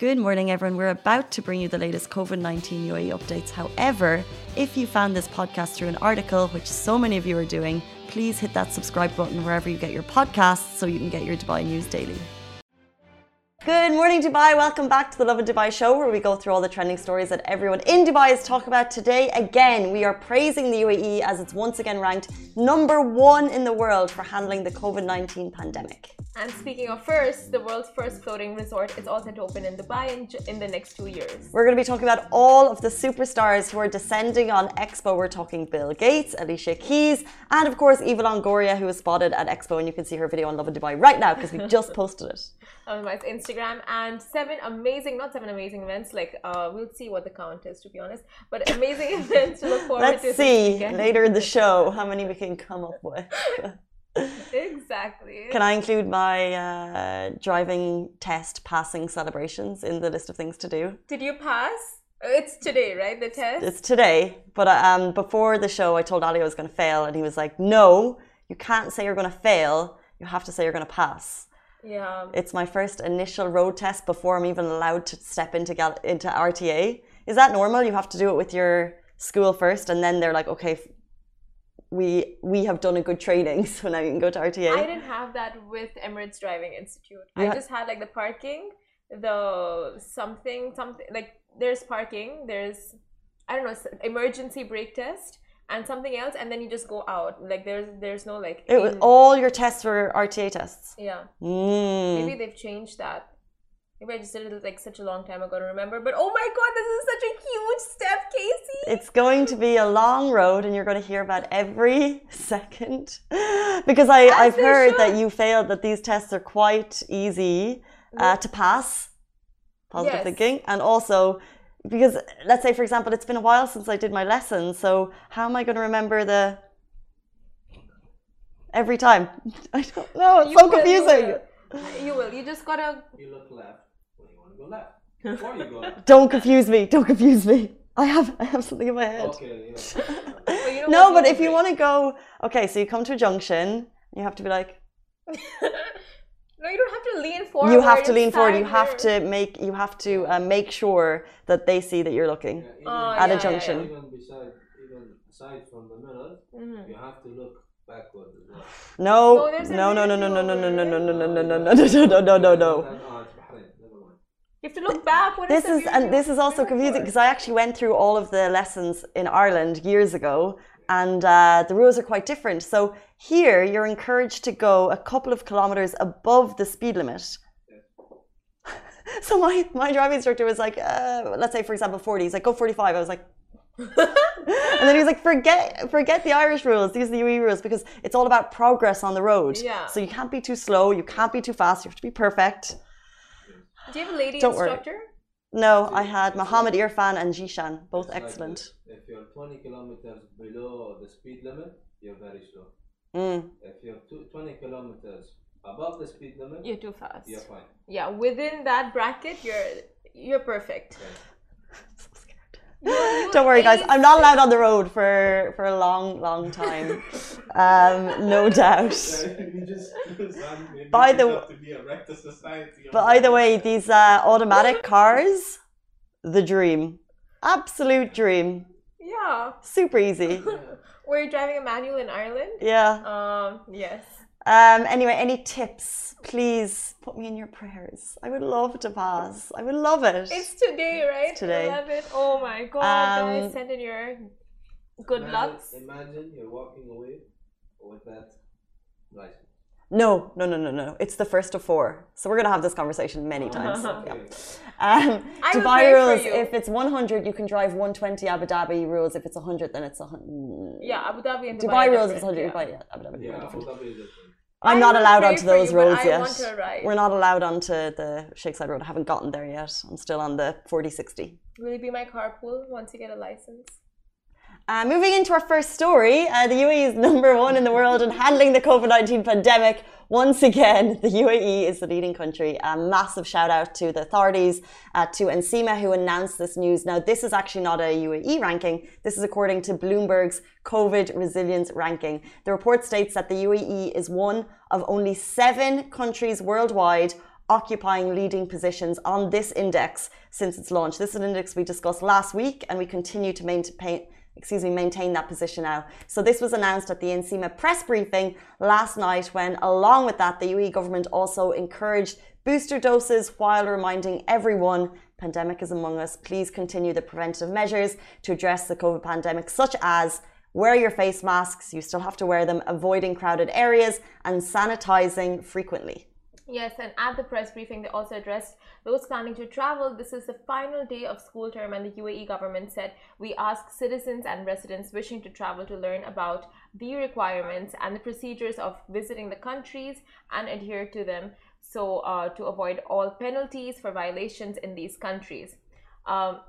Good morning, everyone. We're about to bring you the latest COVID 19 UAE updates. However, if you found this podcast through an article, which so many of you are doing, please hit that subscribe button wherever you get your podcasts so you can get your Dubai news daily. Good morning, Dubai. Welcome back to the Lovin Dubai show, where we go through all the trending stories that everyone in Dubai is talking about today. Again, we are praising the UAE as it's once again ranked number one in the world for handling the COVID 19 pandemic. And speaking of first, the world's first floating resort is all set to open in Dubai in, in the next two years. We're going to be talking about all of the superstars who are descending on Expo. We're talking Bill Gates, Alicia Keys, and of course Eva Longoria, who was spotted at Expo. And you can see her video on Lovin Dubai right now because we just posted it. On my Instagram, and seven amazing, not seven amazing events. Like uh, we'll see what the count is, to be honest. But amazing events to look forward Let's to. Let's see later in the show how many we can come up with. Exactly. Can I include my uh, driving test passing celebrations in the list of things to do? Did you pass? It's today, right? The test. It's today, but um, before the show, I told Ali I was going to fail, and he was like, "No, you can't say you're going to fail. You have to say you're going to pass." Yeah. It's my first initial road test before I'm even allowed to step into into RTA. Is that normal? You have to do it with your school first, and then they're like, "Okay, we we have done a good training, so now you can go to RTA. I didn't have that with Emirates Driving Institute. I just had like the parking, the something something like there's parking, there's I don't know emergency brake test and something else, and then you just go out. Like there's there's no like. It was, all your tests were RTA tests. Yeah. Mm. Maybe they've changed that. Maybe I just did it like such a long time ago to remember. But oh my god, this is such a huge step, Casey. It's going to be a long road, and you're going to hear about every second. because I, As I've heard should. that you failed, that these tests are quite easy uh, to pass. Positive Yes. thinking. And also, because let's say, for example, it's been a while since I did my lessons. So, how am I going to remember the. Every time? I don't know. It's You so will, you confusing. will. You will. You just gotta. You look left when you want to go left. Before you go left. Don't confuse me. Don't confuse me. I have I have something in my head. Okay, yeah. But you know No, but if you want to go, okay, so you come to a junction, you have to be like, no, you don't have to lean forward. you have to lean forward. You have to make, you have to uh, make sure that they see that you're looking. Yeah, even, Oh, At a yeah, yeah, junction. yeah. even beside, even aside from the mirror, Mhm. you have to look backward as well. No, No, there's a no, no, no, no, little no, no, no, no, no, no, no, no, Uh, no, no, no, no, no, no. Oh, it's Bahrain. Never mind. You have to look back. What This is, and this is also confusing because I actually went through all of the lessons in Ireland years ago, and uh, the rules are quite different. So here, you're encouraged to go a couple of kilometers above the speed limit. So my, my driving instructor was like, uh, let's say for example 40, he's like, go 45. I was like, and then he was like, forget forget the Irish rules, these are the UE rules because it's all about progress on the road. Yeah. So you can't be too slow, you can't be too fast, you have to be perfect. Do you have a lady Don't worry. instructor? No, I had Mohammed Irfan and Jishan, both It's excellent. this. If you're 20 kilometers below the speed limit, you're very slow. Mm. If you're two- 20 kilometers above the speed limit, You're too fast. you're fine. Yeah, within that bracket, you're you're perfect. So scared. You Don't worry, guys. I'm not allowed on the road for for a long, long time. um, no doubt. you just By the w- to be a rector society. But either way, these uh, automatic cars, the dream, absolute dream, Yeah. super easy. Were you driving a manual in Ireland? Yeah. Um. Yes. Um, anyway, any tips? Please put me in your prayers. I would love to pass. I would love it. It's today, right? today. 11. Oh my god, Um, guys, send in your good imagine, lucks. Imagine you're walking away with that license. No, no, no, no, no. It's the first of four. So we're gonna have this conversation many times. yeah. Um, Dubai rules: if it's 100, you can drive 120. Abu Dhabi rules: if it's 100, then it's 100. Yeah, Abu Dhabi and Dubai. Dubai rules: if it's 100. different, Dubai, yeah, Abu Dhabi. Yeah, Abu. Dhabi is different. I'm I not allowed onto those you, roads yet. want to ride. We're not allowed onto the Sheikh Zayed Road. I haven't gotten there yet. I'm still on the 4060. Will you be my carpool once you get a license? Uh, moving into our first story, uh, the UAE is number one in the world in handling the COVID 19 pandemic. Once again, the UAE is the leading country. A massive shout out to the authorities, uh, to NCEMA, who announced this news. Now, this is actually not a UAE ranking. This is according to Bloomberg's COVID resilience ranking. The report states that the UAE is one of only seven countries worldwide occupying leading positions on this index since its launch. This is an index we discussed last week, and we continue to maintain excuse me, maintain that position now. So this was announced at the NCEMA press briefing last night when along with that, the UAE government also encouraged booster doses while reminding everyone pandemic is among us. Please continue the preventive measures to address the COVID pandemic, such as wear your face masks, you still have to wear them, avoiding crowded areas, and sanitizing frequently. Yes, and at the press briefing, they also addressed those planning to travel. This is the final day of school term, and the UAE government said we ask citizens and residents wishing to travel to learn about the requirements and the procedures of visiting the countries and adhere to them so uh, to avoid all penalties for violations in these countries. Um,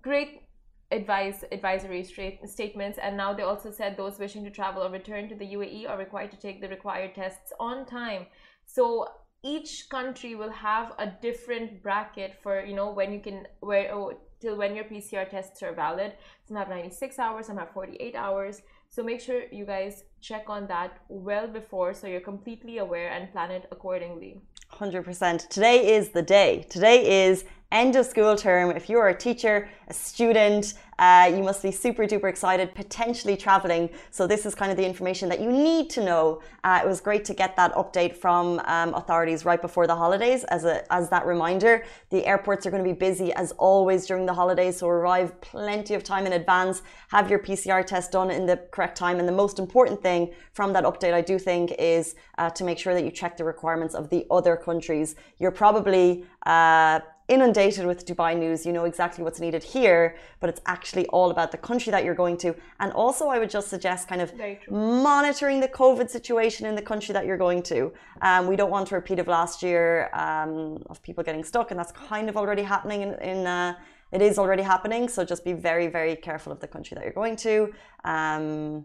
great advice advisory statements and now they also said those wishing to travel or return to the UAE are required to take the required tests on time so each country will have a different bracket for you know when you can where oh, till when your PCR tests are valid. Some have 96 hours some have 48 hours. So make sure you guys check on that well before so you're completely aware and plan it accordingly. 100% today is the day. Today is end of school term. If you're a teacher, a student, uh, you must be super duper excited, potentially traveling. So, this is kind of the information that you need to know. Uh, it was great to get that update from um, authorities right before the holidays as, a, as that reminder. The airports are going to be busy as always during the holidays, so arrive plenty of time in advance, have your PCR test done in the correct time. And the most important thing from that update, I do think, is uh, to make sure that you check the requirements of the other countries. You're probably uh, inundated with Dubai news. You know exactly what's needed here, but it's actually all about the country that you're going to. And also, I would just suggest kind of monitoring the COVID situation in the country that you're going to. Um, we don't want a repeat of last year um, of people getting stuck, and that's kind of already happening in. in uh, it is already happening, so just be very, very careful of the country that you're going to. Um,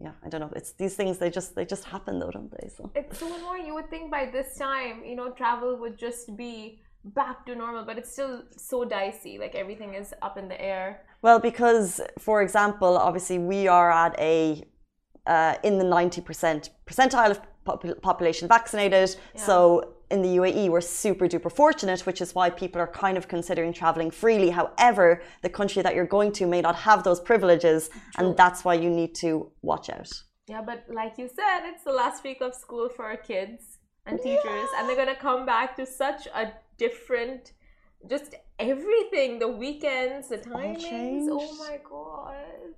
yeah, I don't know. It's these things. They just they just happen though, don't they? So it's so annoying. You would think by this time, you know, travel would just be back to normal, but it's still so dicey. Like everything is up in the air. Well, because for example, obviously we are at a uh, in the ninety percent percentile of pop- population vaccinated. Yeah. So in the UAE, we're super duper fortunate, which is why people are kind of considering traveling freely. However, the country that you're going to may not have those privileges, True. and that's why you need to watch out. Yeah, but like you said, it's the last week of school for our kids and teachers, yeah. and they're gonna come back to such a different just everything the weekends the timings oh my god.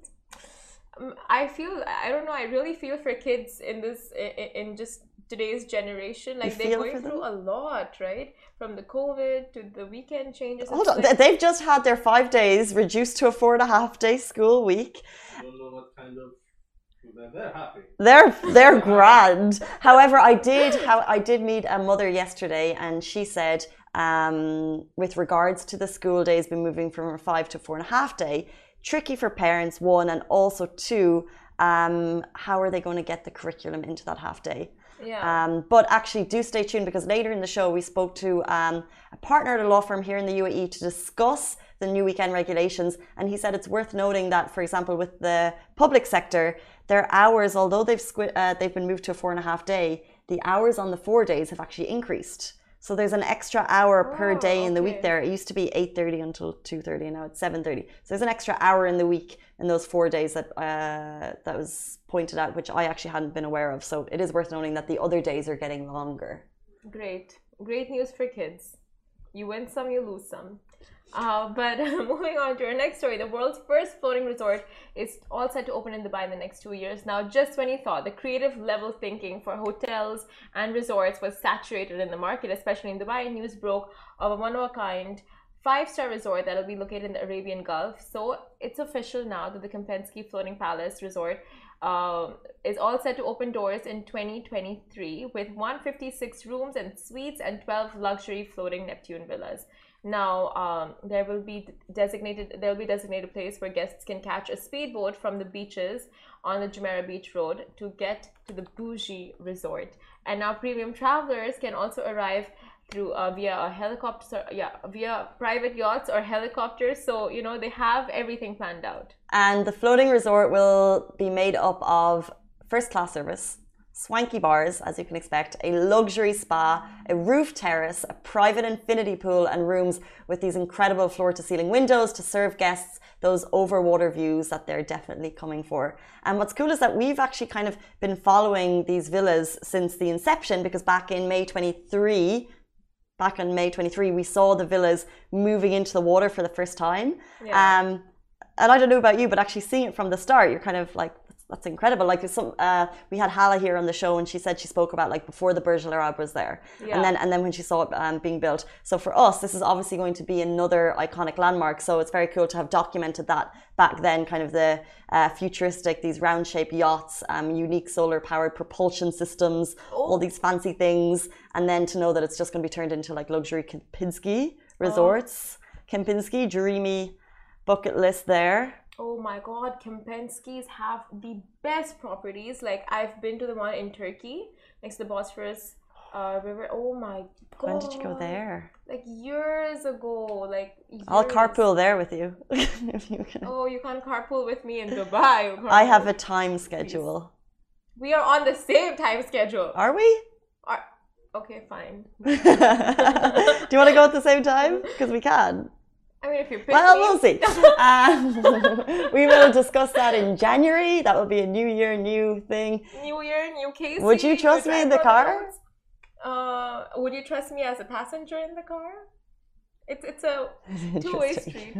Um, i feel i don't know i really feel for kids in this in, in just today's generation like they're going through a lot right? From the covid to the weekend changes hold on like, they've just had their five days reduced to a four and a half day school week. I don't know what kind of they're happy. They're they're grand. However, I did how I did meet a mother yesterday, and she said um, with regards to the school days been moving from a five to four and a half day. Tricky for parents, one, and also two, um, how are they going to get the curriculum into that half day? Yeah. Um, but actually, do stay tuned because later in the show, we spoke to um, a partner at a law firm here in the UAE to discuss the new weekend regulations. And he said it's worth noting that, for example, with the public sector, their hours, although they've, uh, they've been moved to a four and a half day, the hours on the four days have actually increased. So there's an extra hour oh, per day in the week there. It used to be 8.30 until 2.30 and now it's 7.30. So there's an extra hour in the week in those four days that uh, that was pointed out, which I actually hadn't been aware of. So it is worth noting that the other days are getting longer. Great. Great news for kids. You win some, you lose some. Uh, but moving on to our next story, the world's first floating resort is all set to open in Dubai in the next two years. Now, just when you thought the creative level thinking for hotels and resorts was saturated in the market, especially in Dubai, news broke of a one of a kind five star resort that'll be located in the Arabian Gulf. So it's official now that the Kempinski Floating Palace Resort uh, is all set to open doors in 2023 with 156 rooms and suites and 12 luxury floating Neptune villas. Now, um, there will be designated there will be designated place where guests can catch a speedboat from the beaches on the Jumeirah Beach Road to get to the bougie resort. And now, premium travelers can also arrive through uh, via a helicopter, yeah, via private yachts or helicopters. So you know they have everything planned out. And the floating resort will be made up of first class service swanky bars, as you can expect, a luxury spa, a roof terrace, a private infinity pool, and rooms with these incredible floor to ceiling windows to serve guests those overwater views that they're definitely coming for. And what's cool is that we've actually kind of been following these villas since the inception because back in May 23, back in May 23, we saw the villas moving into the water for the first time. Yeah. Um, and I don't know about you, but actually seeing it from the start, you're kind of like, that's incredible. Like some, uh, we had Hala here on the show, and she said she spoke about like before the Burj Al Arab was there, yeah. and then and then when she saw it um, being built. So for us, this is obviously going to be another iconic landmark. So it's very cool to have documented that back then, kind of the uh, futuristic, these round-shaped yachts, um, unique solar-powered propulsion systems, oh. all these fancy things, and then to know that it's just going to be turned into like luxury Kempinski resorts, oh. Kempinski, dreamy bucket list there. Oh my god, Kempinski's have the best properties. Like I've been to the one in Turkey next to the Bosphorus uh, River. Oh my god. When did you go there? Like years ago. Like years. I'll carpool there with you. if you can. Oh, you can't carpool with me in Dubai. I have a time schedule. Please. We are on the same time schedule. Are we? Are okay, fine. Do you want to go at the same time? Because we can. I mean, if you well, we'll see. um, we will discuss that in January. That will be a new year, new thing. New year, new case. Would you trust me in the car? Uh, would you trust me as a passenger in the car? It's it's a two way street.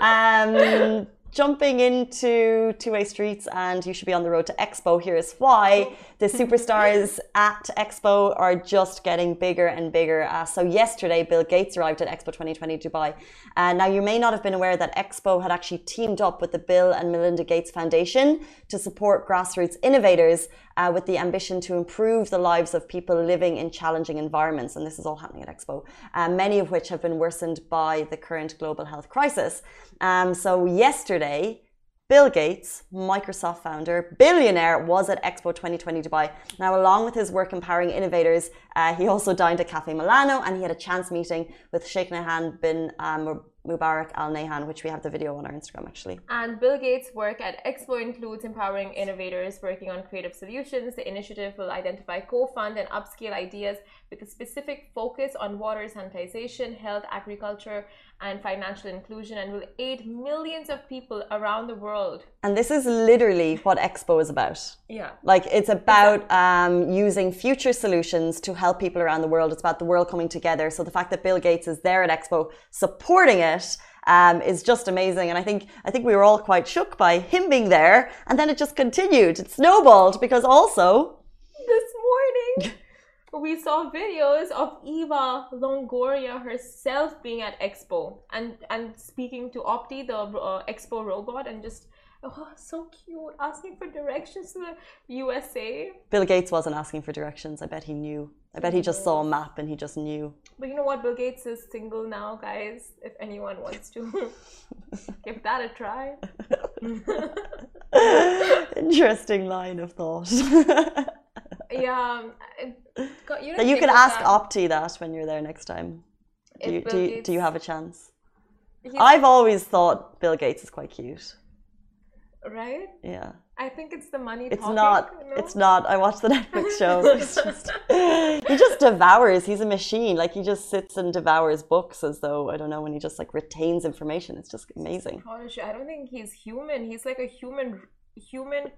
um, jumping into two way streets, and you should be on the road to Expo. Here's why the superstars at Expo are just getting bigger and bigger. Uh, so, yesterday, Bill Gates arrived at Expo 2020 Dubai. Uh, now, you may not have been aware that Expo had actually teamed up with the Bill and Melinda Gates Foundation to support grassroots innovators uh, with the ambition to improve the lives of people living in challenging environments. And this is all happening at Expo, uh, many of which have been worsened by the current global health crisis. Um, so, yesterday, Bill Gates, Microsoft founder, billionaire, was at Expo 2020 Dubai. Now, along with his work empowering innovators, uh, he also dined at Cafe Milano and he had a chance meeting with Sheikh Nahyan bin um, Mubarak Al Nahyan, which we have the video on our Instagram actually. And Bill Gates' work at Expo includes empowering innovators working on creative solutions. The initiative will identify, co fund, and upscale ideas with a specific focus on water sanitization, health, agriculture, and financial inclusion, and will aid millions of people around the world. And this is literally what Expo is about. Yeah. Like it's about um, using future solutions to help people around the world. It's about the world coming together. So the fact that Bill Gates is there at Expo supporting it um, is just amazing. And I think I think we were all quite shook by him being there, and then it just continued. It snowballed because also this morning we saw videos of Eva Longoria herself being at Expo and and speaking to Opti, the uh, Expo robot, and just oh, so cute, asking for directions to the USA. Bill Gates wasn't asking for directions. I bet he knew. I bet he just saw a map and he just knew. But you know what? Bill Gates is single now, guys. If anyone wants to give that a try. Interesting line of thought. yeah. Um, you that you can ask that. Opti that when you're there next time. Do you, do, you, do you have a chance? I've always thought Bill Gates is quite cute. Right? Yeah. I think it's the money. It's talking, not. No? It's not. I watched the Netflix show. Just, he just devours. He's a machine. Like he just sits and devours books as though I don't know when he just like retains information. It's just amazing. I don't think he's human. He's like a human, human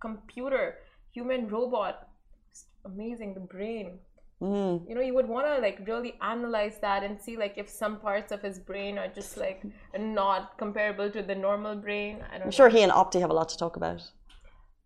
computer, human robot amazing the brain mm. you know you would want to like really analyze that and see like if some parts of his brain are just like not comparable to the normal brain i don't i'm sure he and opti have a lot to talk about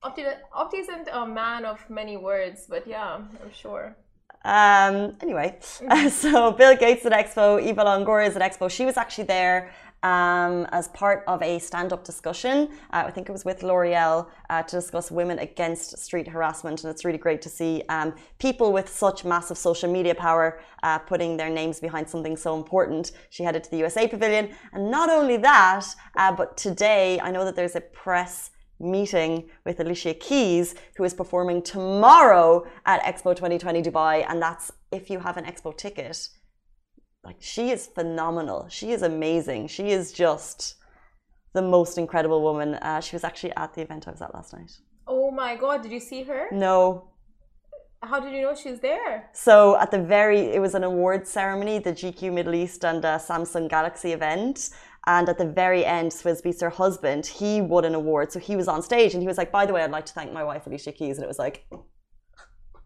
opti opti isn't a man of many words but yeah i'm sure um, anyway, mm-hmm. so Bill Gates at Expo, Eva Longoria is at Expo. She was actually there um, as part of a stand up discussion. Uh, I think it was with L'Oreal uh, to discuss women against street harassment. And it's really great to see um, people with such massive social media power uh, putting their names behind something so important. She headed to the USA Pavilion. And not only that, uh, but today I know that there's a press meeting with Alicia Keys, who is performing tomorrow at Expo 2020 Dubai. And that's if you have an Expo ticket like she is phenomenal. She is amazing. She is just the most incredible woman. Uh, she was actually at the event I was at last night. Oh my god, did you see her? No. How did you know she was there? So at the very, it was an awards ceremony, the GQ Middle East and uh, Samsung Galaxy event. And at the very end, Swizz Beatz, her husband, he won an award. So he was on stage and he was like, by the way, I'd like to thank my wife, Alicia Keys. And it was like,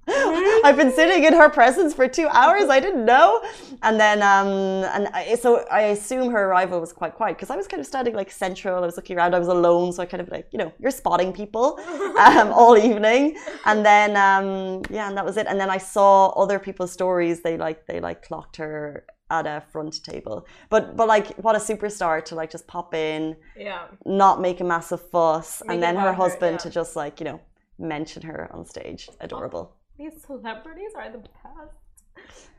I've been sitting in her presence for two hours. I didn't know. And then, um, and I, so I assume her arrival was quite quiet because I was kind of standing like central. I was looking around. I was alone, so I kind of like you know you're spotting people um, all evening. And then, um, yeah, and that was it. And then I saw other people's stories. They like they like clocked her at a front table. But but like what a superstar to like just pop in, Yeah. not make a massive fuss, Make and then her about her, husband yeah. to just like you know mention her on stage. Adorable. These celebrities are the best.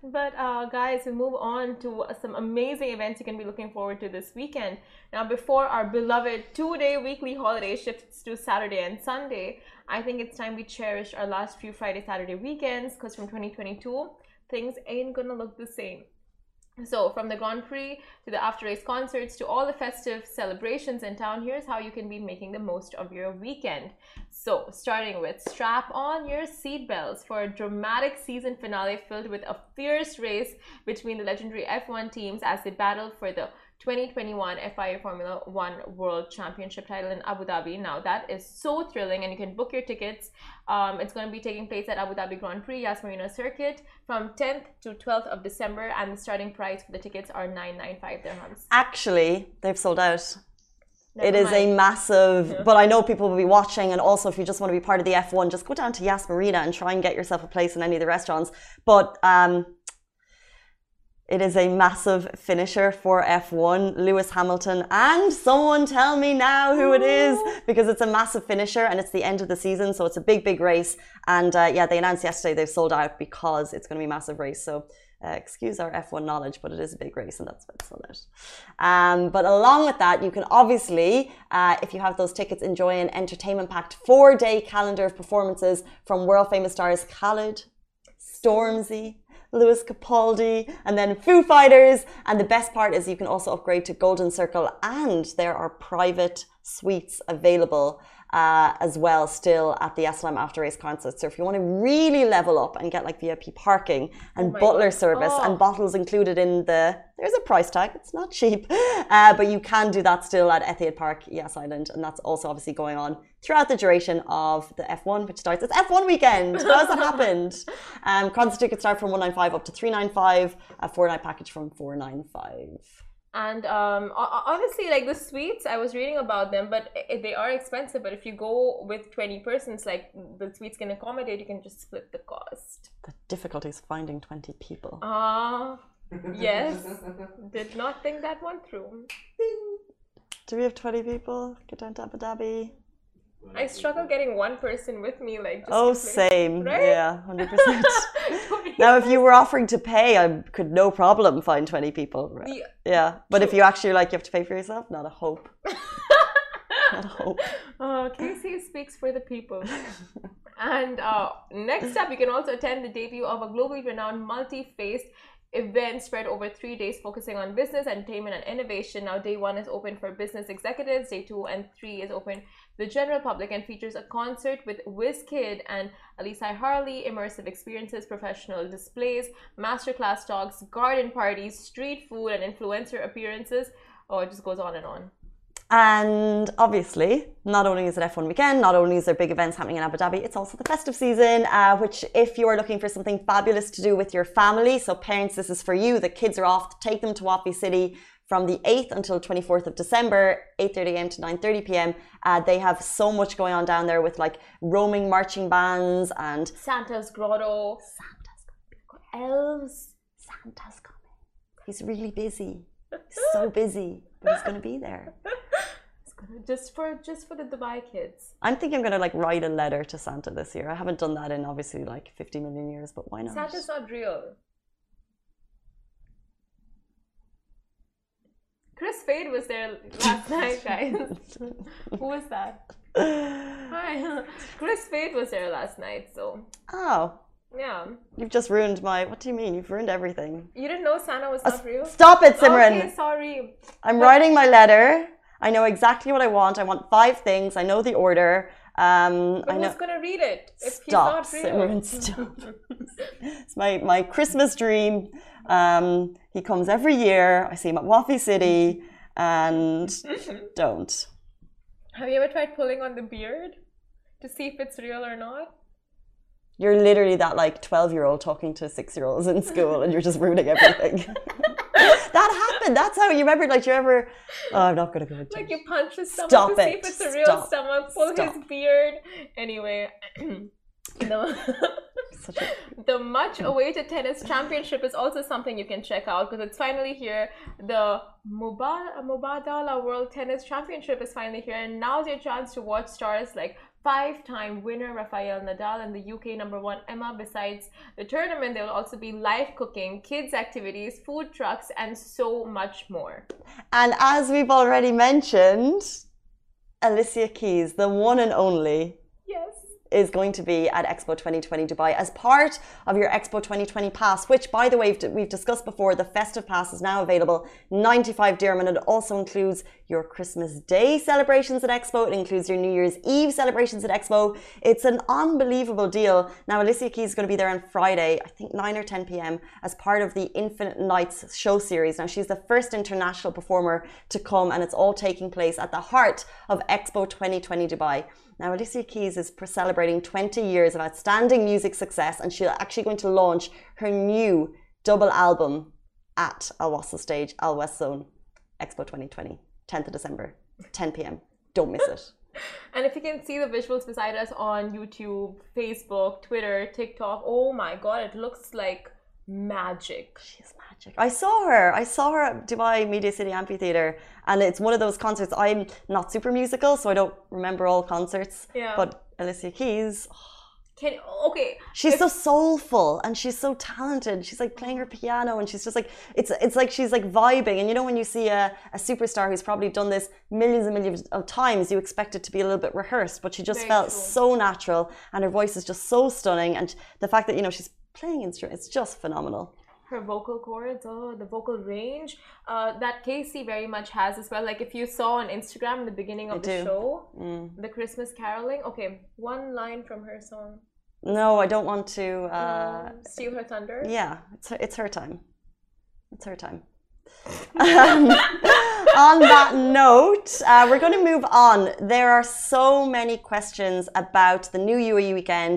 But uh, guys, we move on to some amazing events you can be looking forward to this weekend. Now, before our beloved two-day weekly holiday shifts to Saturday and Sunday, I think it's time we cherish our last few Friday, Saturday weekends because from 2022, things ain't gonna look the same. So, from the Grand Prix to the after race concerts to all the festive celebrations in town, here's how you can be making the most of your weekend. So, starting with strap on your seatbelts for a dramatic season finale filled with a fierce race between the legendary F1 teams as they battle for the 2021 FIA Formula One World Championship title in Abu Dhabi. Now, that is so thrilling, and you can book your tickets. Um, it's going to be taking place at Abu Dhabi Grand Prix Yas Marina Circuit from 10th to 12th of December, and the starting price for the tickets are 995 dirhams. Actually, they've sold out. Never it is a mind. massive, but I know people will be watching. And also, if you just want to be part of the F1, just go down to Yas Marina and try and get yourself a place in any of the restaurants. But um, it is a massive finisher for F1. Lewis Hamilton, and someone tell me now who it is because it's a massive finisher and it's the end of the season. So it's a big, big race. And uh, yeah, they announced yesterday they've sold out because it's going to be a massive race. So uh, excuse our F1 knowledge, but it is a big race and that's it's sold out. Um, but along with that, you can obviously, uh, if you have those tickets, enjoy an entertainment packed four day calendar of performances from world famous stars Khalid, Stormzy, Lewis Capaldi, and then Foo Fighters. And the best part is you can also upgrade to Golden Circle, and there are private suites available uh, as well still at the Yasalam After Race concert. So if you want to really level up and get like VIP parking and my butler God. service Oh. and bottles included in the there's a price tag. It's not cheap, uh, but you can do that still at Etihad Park, Yas Island, and that's also obviously going on throughout the duration of the F1, which starts. It's F1 weekend. How has that happened? Um, concert tickets start from 195 up to 395. A four night package from 495. And um, ho- ho- honestly, like the suites, I was reading about them, but they are expensive. But if you go with 20 persons, like the suites can accommodate, you can just split the cost. The difficulty is finding 20 people. Ah, yes. Did not think that one through. Do we have 20 people? Get down to Abu Dhabi. I struggle getting one person with me, like. Just Oh, same. Right? Yeah, 100%. now, if you were offering to pay, I could no problem find 20 people. Right? Yeah. Yeah, but if you actually like, you have to pay for yourself, not a hope. not a hope. Uh, Casey speaks for the people. and uh, next up, you can also attend the debut of a globally renowned multi-faced event spread over three days focusing on business, entertainment, and innovation. Now, day one is open for business executives, day two and three is open the general public and features a concert with WizKid and Alisai Harley, immersive experiences, professional displays, masterclass talks, garden parties, street food, and influencer appearances. Oh, it just goes on and on. And obviously, not only is it F1 weekend, not only is there big events happening in Abu Dhabi, it's also the festive season, uh, which if you are looking for something fabulous to do with your family, so parents, this is for you. The kids are off. Take them to Wafi City from the 8th until 24th of December, 8.30 a.m. to 9.30 p.m. Uh, they have so much going on down there with like roaming marching bands and Santa's Grotto. Santa's coming. Elves. Santa's coming. He's really busy. He's so busy, but he's going to be there. Just for just for the Dubai kids. I'm thinking I'm gonna like write a letter to Santa this year. I haven't done that in obviously like 50 million years, but why not? Santa's not real. Chris Fade was there last night, guys. Who was that? Hi. Chris Fade was there last night, so Oh, yeah. you've just ruined my. What do you mean? You've ruined everything. You didn't know Santa was not real? Stop it, Simran. Okay, sorry. I'm writing my letter. I know exactly what I want. I want five things. I know the order. Um, but I know. who's gonna read it if Stop, he's not real? Simran, stop. it's my, my Christmas dream. Um, he comes every year. I see him at Wafi City, and mm-hmm. don't. Have you ever tried pulling on the beard to see if it's real or not? You're literally that like 12 year old talking to six year olds in school, and you're just ruining everything. that happened. That's how you remember. Like you ever? Oh, I'm not gonna go into Like you punch his stomach Stop to see if it's a real Stop. stomach, pull Stop. his beard. Anyway, the, a, the much awaited tennis championship is also something you can check out because it's finally here. The Mubadala World Tennis Championship is finally here, and now's your chance to watch stars like five-time winner Rafael Nadal and the UK number one Emma. Besides the tournament, there will also be live cooking, kids activities, food trucks, and so much more. and as we've already mentioned, Alicia Keys, the one and only, Yes. Is going to be at Expo 2020 Dubai as part of your Expo 2020 pass, which, by the way, we've- discussed before. The festive pass is now available, 95 dirham, and it also includes your Christmas Day celebrations at Expo. It includes your New Year's Eve celebrations at Expo. It's an unbelievable deal. Now, Alicia Keys is going to be there on Friday, I think 9 or 10 p.m., as part of the Infinite Nights show series. Now, she's the first international performer to come, and it's all taking place at the heart of Expo 2020 Dubai. Now, Alicia Keys is celebrating 20 years of outstanding music success, and she's actually going to launch her new double album at Al Wasl Stage, Al West Zone, Expo 2020, 10th of December, 10 p.m. Don't miss it. And if you can see the visuals beside us on YouTube, Facebook, Twitter, TikTok, oh my god, it looks like magic. She's magic. I saw her. I saw her at Dubai Media City Amphitheater, and it's one of those concerts. I'm not super musical, so I don't remember all concerts. Yeah. But Alicia Keys, Can okay. she's if- so soulful and she's so talented. She's like playing her piano, and she's just like it's it's like she's like vibing. And you know when you see a, a superstar who's probably done this millions and millions of times, you expect it to be a little bit rehearsed, but she just felt true. so natural, and her voice is just so stunning. And the fact that you know she's playing instruments, it's just phenomenal. her vocal cords, oh, the vocal range, uh, that Casey very much has as well. Like if you saw on Instagram in the beginning of I the do. show, Mm. the Christmas caroling. Okay, one line from her song. No, I don't want to. Uh, Um, Steal her thunder. yeah, it's her, it's her time. It's her time. Um, on that note, uh, we're going to move on. There are so many questions about the new UAE weekend.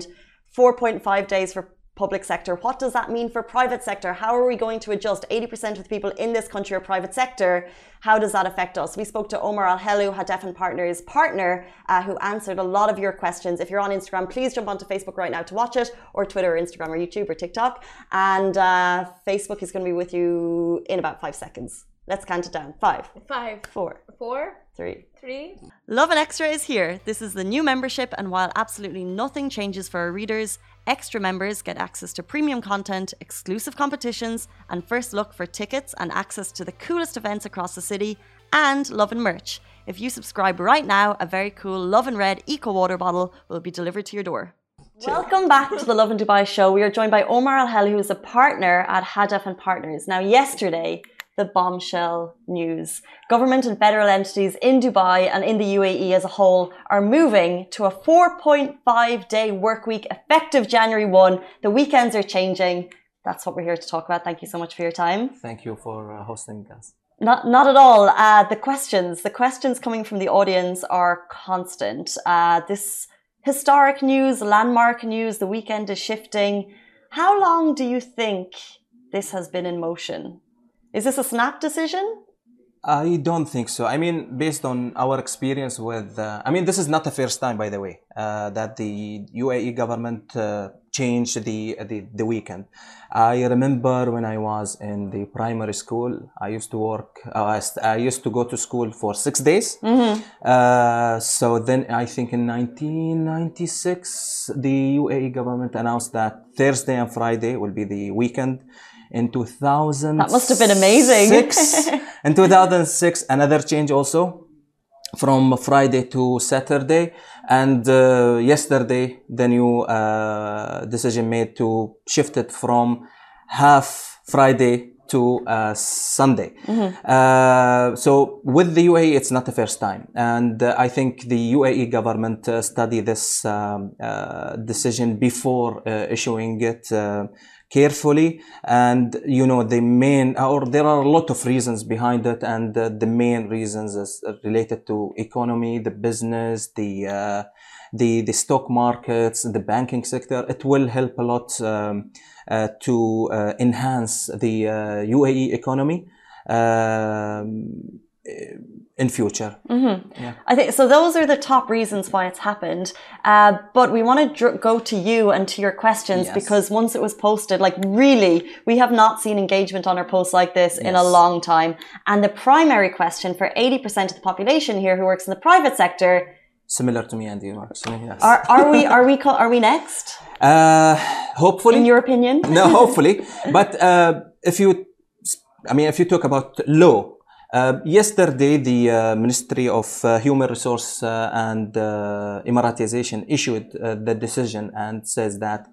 4.5 days for public sector. What does that mean for private sector? How are we going to adjust? 80% of the people in this country are private sector. How does that affect us? We spoke to Omar Al Helu, Hadef and Partners partner, uh, who answered a lot of your questions. If you're on Instagram, please jump onto Facebook right now to watch it, or Twitter, or Instagram, or YouTube, or TikTok. And uh, Facebook is going to be with you in about five seconds. Let's count it down. Five, Five, four, four, three. three. Lovin Extra is here. This is the new membership, and while absolutely nothing changes for our readers, extra members get access to premium content, exclusive competitions, and first look for tickets and access to the coolest events across the city, and Lovin merch. If you subscribe right now, a very cool Lovin Red Eco Water bottle will be delivered to your door. Welcome back to the Lovin Dubai show. We are joined by Omar Al Hel, who is a partner at Hadef and Partners. Now, yesterday, the bombshell news. Government and federal entities in Dubai and in the UAE as a whole are moving to a 4.5 day work week effective January 1. The weekends are changing. That's what we're here to talk about. Thank you so much for your time. Thank you for uh, hosting us. Not, not at all. Uh, the questions, the questions coming from the audience are constant. Uh, this historic news, landmark news, the weekend is shifting. How long do you think this has been in motion? Is this a snap decision? I don't think so. I mean, based on our experience with, uh, I mean, this is not the first time, by the way, uh, that the UAE government uh, changed the, the the weekend. I remember when I was in the primary school, I used to work. Uh, I, used to go to school for six days. Uh, so then, I think in 1996, the UAE government announced that Thursday and Friday will be the weekend. In 2000, That must have been amazing. in 2006, another change also from Friday to Saturday. And uh, yesterday, the new uh, decision made to shift it from half Friday to uh, Sunday. Uh, so with the UAE, it's not the first time, and uh, I think the UAE government uh, studied this um, uh, decision before uh, issuing it. Uh, carefully and you know the main or there are a lot of reasons behind it and uh, the main reasons is related to economy the business the uh, the the stock markets the banking sector. It will help a lot um, uh, to uh, enhance the uh, UAE economy. Um, in future I think so. Those are the top reasons why it's happened. Uh, but we want to dr- go to you and to your questions Yes. because once it was posted, like really, we have not seen engagement on our posts like this in a long time. And the primary question for 80% of the population here who works in the private sector similar to me and you yes are, are we are we co- are we next? uh, hopefully In your opinion? no, hopefully. But uh, if you, I mean, if you talk about law, uh, yesterday the uh, Ministry of uh, Human Resource uh, and uh, Emiratization issued uh, the decision and says that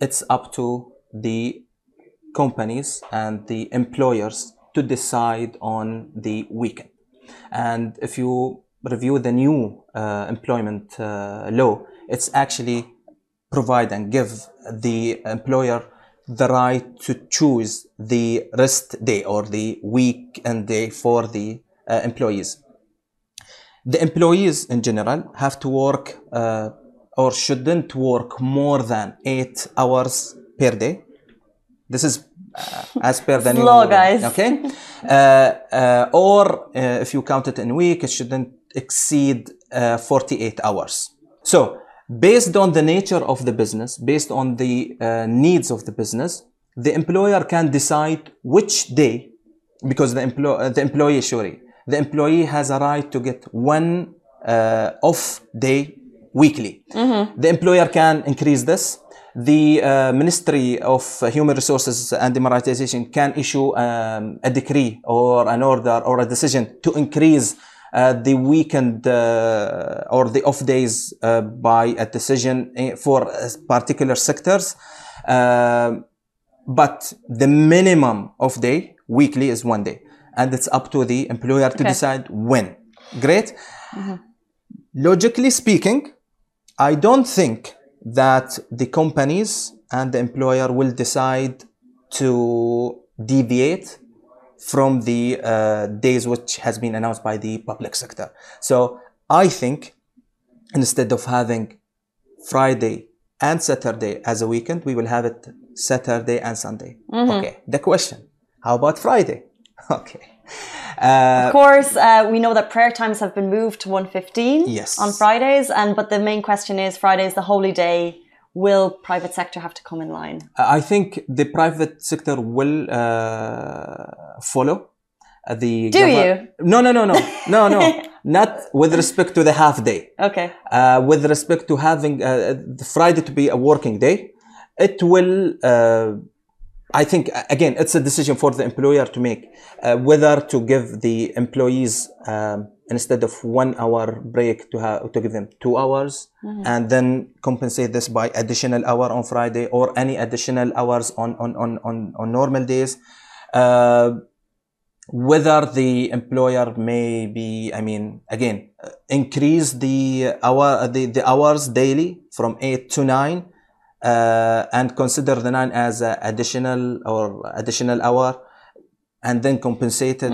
it's up to the companies and the employers to decide on the weekend. And if you review the new uh, employment uh, law, it's actually provide and give the employer the right to choose the rest day or the weekend day for the uh, employees. The employees in general have to work uh, or shouldn't work more than eight hours per day. This is uh, as per the new law, guys. Okay, uh, uh, or uh, if you count it in week, it shouldn't exceed uh, 48 hours. So, based on the nature of the business, based on the uh, needs of the business, the employer can decide which day, because the, emplo- uh, the employee, sorry, the employee has a right to get one uh, off day weekly. The employer can increase this. The uh, Ministry of Human Resources and Emiratization can issue um, a decree or an order or a decision to increase the weekend uh, or the off days uh, by a decision eh, for uh, particular sectors. Um but the minimum of day weekly is one day and it's up to the employer to Okay. decide when great logically speaking i don't think that the companies and the employer will decide to deviate from the uh, days which has been announced by the public sector so i think instead of having Friday and Saturday as a weekend, we will have it Saturday and Sunday. Okay. The question: How about Friday? Okay. Uh, Of course, uh, we know that prayer times have been moved to 1.15 Yes. on Fridays, and but the main question is Friday is the holy day. Will private sector have to come in line? I think the private sector will uh, follow uh, the. Do you? No, no, no, no, no, no. Not with respect to the half day. Okay. uh, with respect to having uh, Friday to be a working day, it will. Uh, I think uh, again, it's a decision for the employer to make uh, whether to give the employees um, instead of one hour break to have to give them two hours and then compensate this by additional hour on Friday or any additional hours on on on on, on normal days. Uh, whether the employer may be, I mean, again, uh, increase the hour, the, the hours daily from eight to nine, uh, and consider the nine as a additional or additional hour, and then compensate it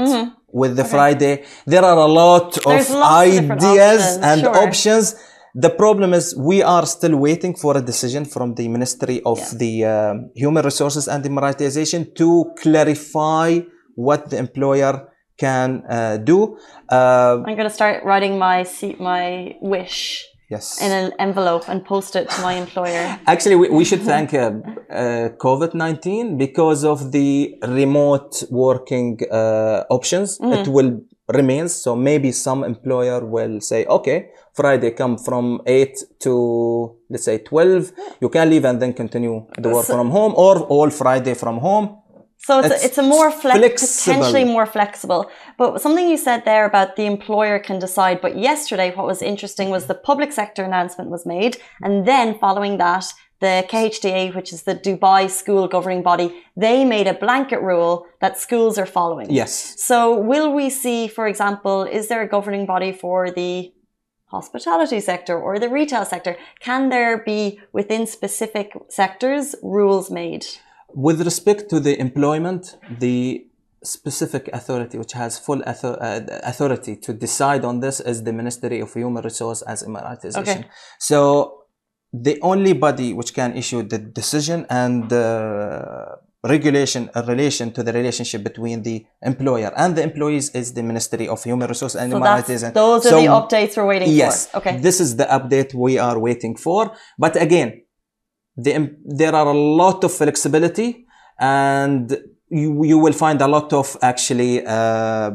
with the Friday. There are a lot. There's of of ideas options, and sure. options. The problem is we are still waiting for a decision from the Ministry of Yeah. the um, Human Resources and Emiratization to clarify what the employer can uh, do. Uh, I'm going to start writing my seat, my wish yes. in an envelope and post it to my employer. Actually, we, we should thank uh, uh, COVID 19 because of the remote working uh, options. It will remain. So maybe some employer will say, okay, Friday come from 8 to let's say 12. You can leave and then continue the work from home or all Friday from home. So it's, It's a, it's a more flex, flexible. potentially more flexible. But something you said there about the employer can decide. But yesterday, what was interesting was the public sector announcement was made, and then following that, the KHDA, which is the Dubai school governing body, they made a blanket rule that schools are following. Yes. So will we see, for example, is there a governing body for the hospitality sector or the retail sector? Can there be within specific sectors rules made? With respect to the employment, the specific authority which has full uh, authority to decide on this is the Ministry of Human Resource as Emiratization. Okay. So the only body which can issue the decision and uh, regulation in relation to the relationship between the employer and the employees is the Ministry of Human Resources and so Humanitarian. Those are so, the updates we're waiting yes, for. Okay. This is the update we are waiting for. But again, the, there are a lot of flexibility and you, you will find a lot of actually uh,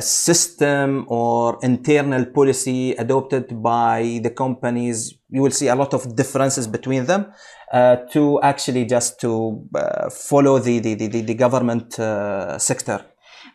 system or internal policy adopted by the companies. You will see a lot of differences between them uh, to actually just to uh, follow the, the, the, the government uh, sector.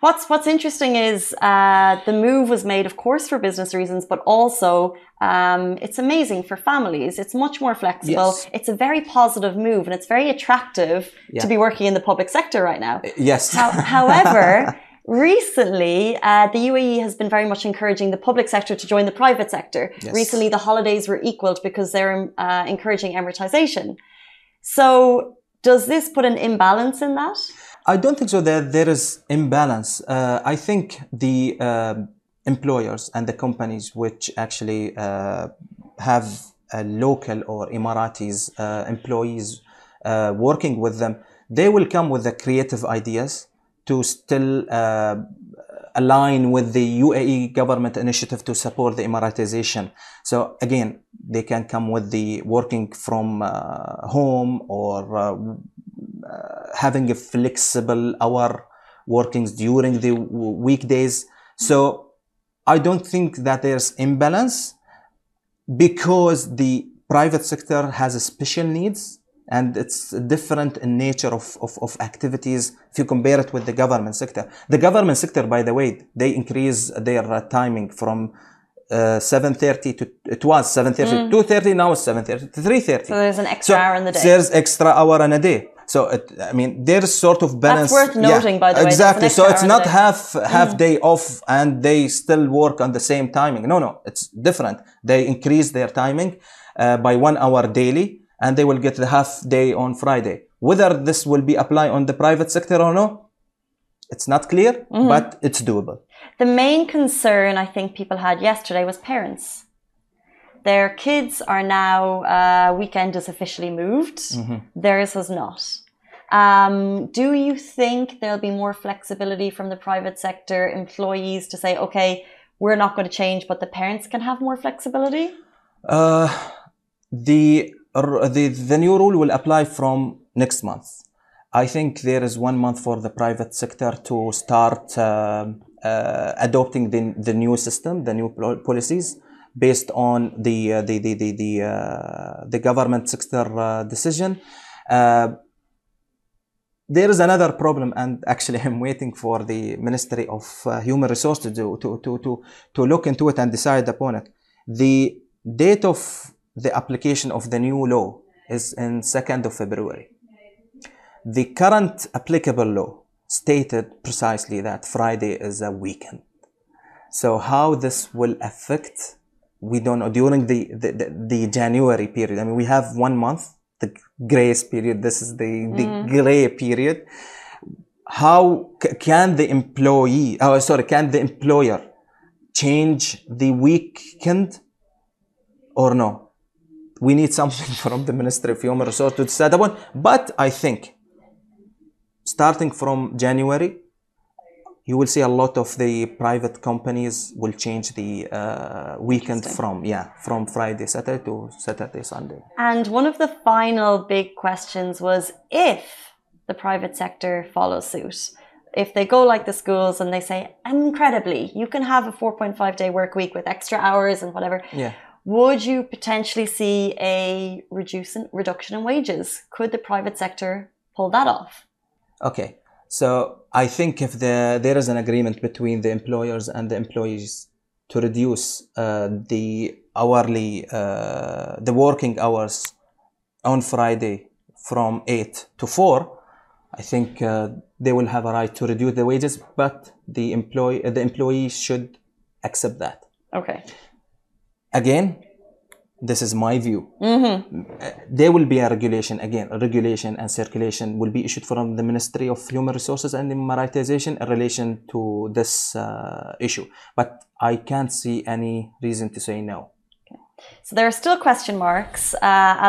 What's What's interesting is uh, the move was made, of course, for business reasons, but also um, it's amazing for families. It's much more flexible. Yes. It's a very positive move, and it's very attractive yeah. to be working in the public sector right now. Yes. How, however. Recently, uh, the UAE has been very much encouraging the public sector to join the private sector. Yes. Recently, the holidays were equaled because they're uh, encouraging Emiratization. So, does this put an imbalance in that? I don't think so. That there is imbalance. Uh, I think the uh, employers and the companies which actually uh, have local or Emiratis uh, employees working with them, they will come with the creative ideas to still uh, align with the UAE government initiative to support the Emiratization. So again, they can come with the working from uh, home or uh, uh having a flexible hour workings during the weekdays. So I don't think that there's imbalance because the private sector has special needs and it's different in nature of, of, of, activities if you compare it with the government sector. The government sector, by the way, they increase their uh, timing from uh, 7.30 to, it was 7.30 mm. to 2.30, now it's 7.30 to 3.30. So there's an extra so hour in the day. There's extra hour in a day. So it, I mean, there's sort of balance. That's worth noting, yeah, by the way. Exactly. So it's not half half mm. day off and they still work on the same timing. No, no, it's different. They increase their timing uh, by one hour daily and they will get the half day on Friday. Whether this will be applied on the private sector or no, it's not clear, mm-hmm. but it's doable. The main concern I think people had yesterday was parents. Their kids are now, uh, weekend is officially moved, mm-hmm. theirs has not. Um, do you think there'll be more flexibility from the private sector employees to say, okay, we're not going to change, but the parents can have more flexibility? Uh, the the, the new rule will apply from next month. I think there is one month for the private sector to start uh, uh, adopting the, the new system, the new policies based on the uh, the the the the, uh, the government sector uh, decision. Uh, there is another problem, and actually, I'm waiting for the Ministry of Human Resources to, to to to to look into it and decide upon it. The date of the application of the new law is in 2nd of February. The current applicable law stated precisely that Friday is a weekend. So how this will affect, we don't know. During the, the, the, the January period, I mean, we have one month, the grace period. This is the, mm. the gray period. How can the employee, oh, sorry, can the employer change the weekend or no? we need something from the Ministry of Human Resources to decide upon. But I think starting from January, you will see a lot of the private companies will change the uh, weekend from yeah from Friday Saturday to Saturday Sunday. And one of the final big questions was if the private sector follows suit. If they go like the schools and they say, incredibly, you can have a 4.5 day work week with extra hours and whatever. Yeah would you potentially see a reducing, reduction in wages? Could the private sector pull that off? Okay, so I think if the, there is an agreement between the employers and the employees to reduce uh, the hourly, uh, the working hours on Friday from 8 to 4, I think uh, they will have a right to reduce the wages, but the employee, the employees should accept that. Okay. Again, this is my view. Mm-hmm. Uh, there will be a regulation again. A regulation and circulation will be issued from the Ministry of Human Resources and Emiratization in relation to this uh, issue. But I can't see any reason to say no. So there are still question marks uh,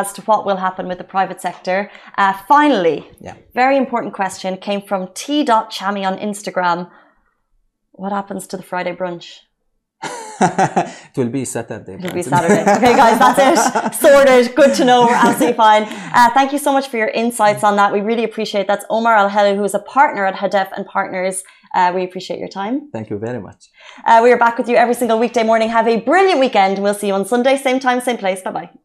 as to what will happen with the private sector. Uh, finally, Yeah. very important question came from T. Chami on Instagram. What happens to the Friday brunch? it will be Saturday. It'll be Saturday. Okay, guys, that's it. Sorted. Good to know. We're absolutely fine. Uh, thank you so much for your insights on that. We really appreciate. That's Omar Al Helu, who is a partner at Hadef and Partners. Uh, we appreciate your time. Thank you very much. Uh, we are back with you every single weekday morning. Have a brilliant weekend. We'll see you on Sunday, same time, same place. Bye bye.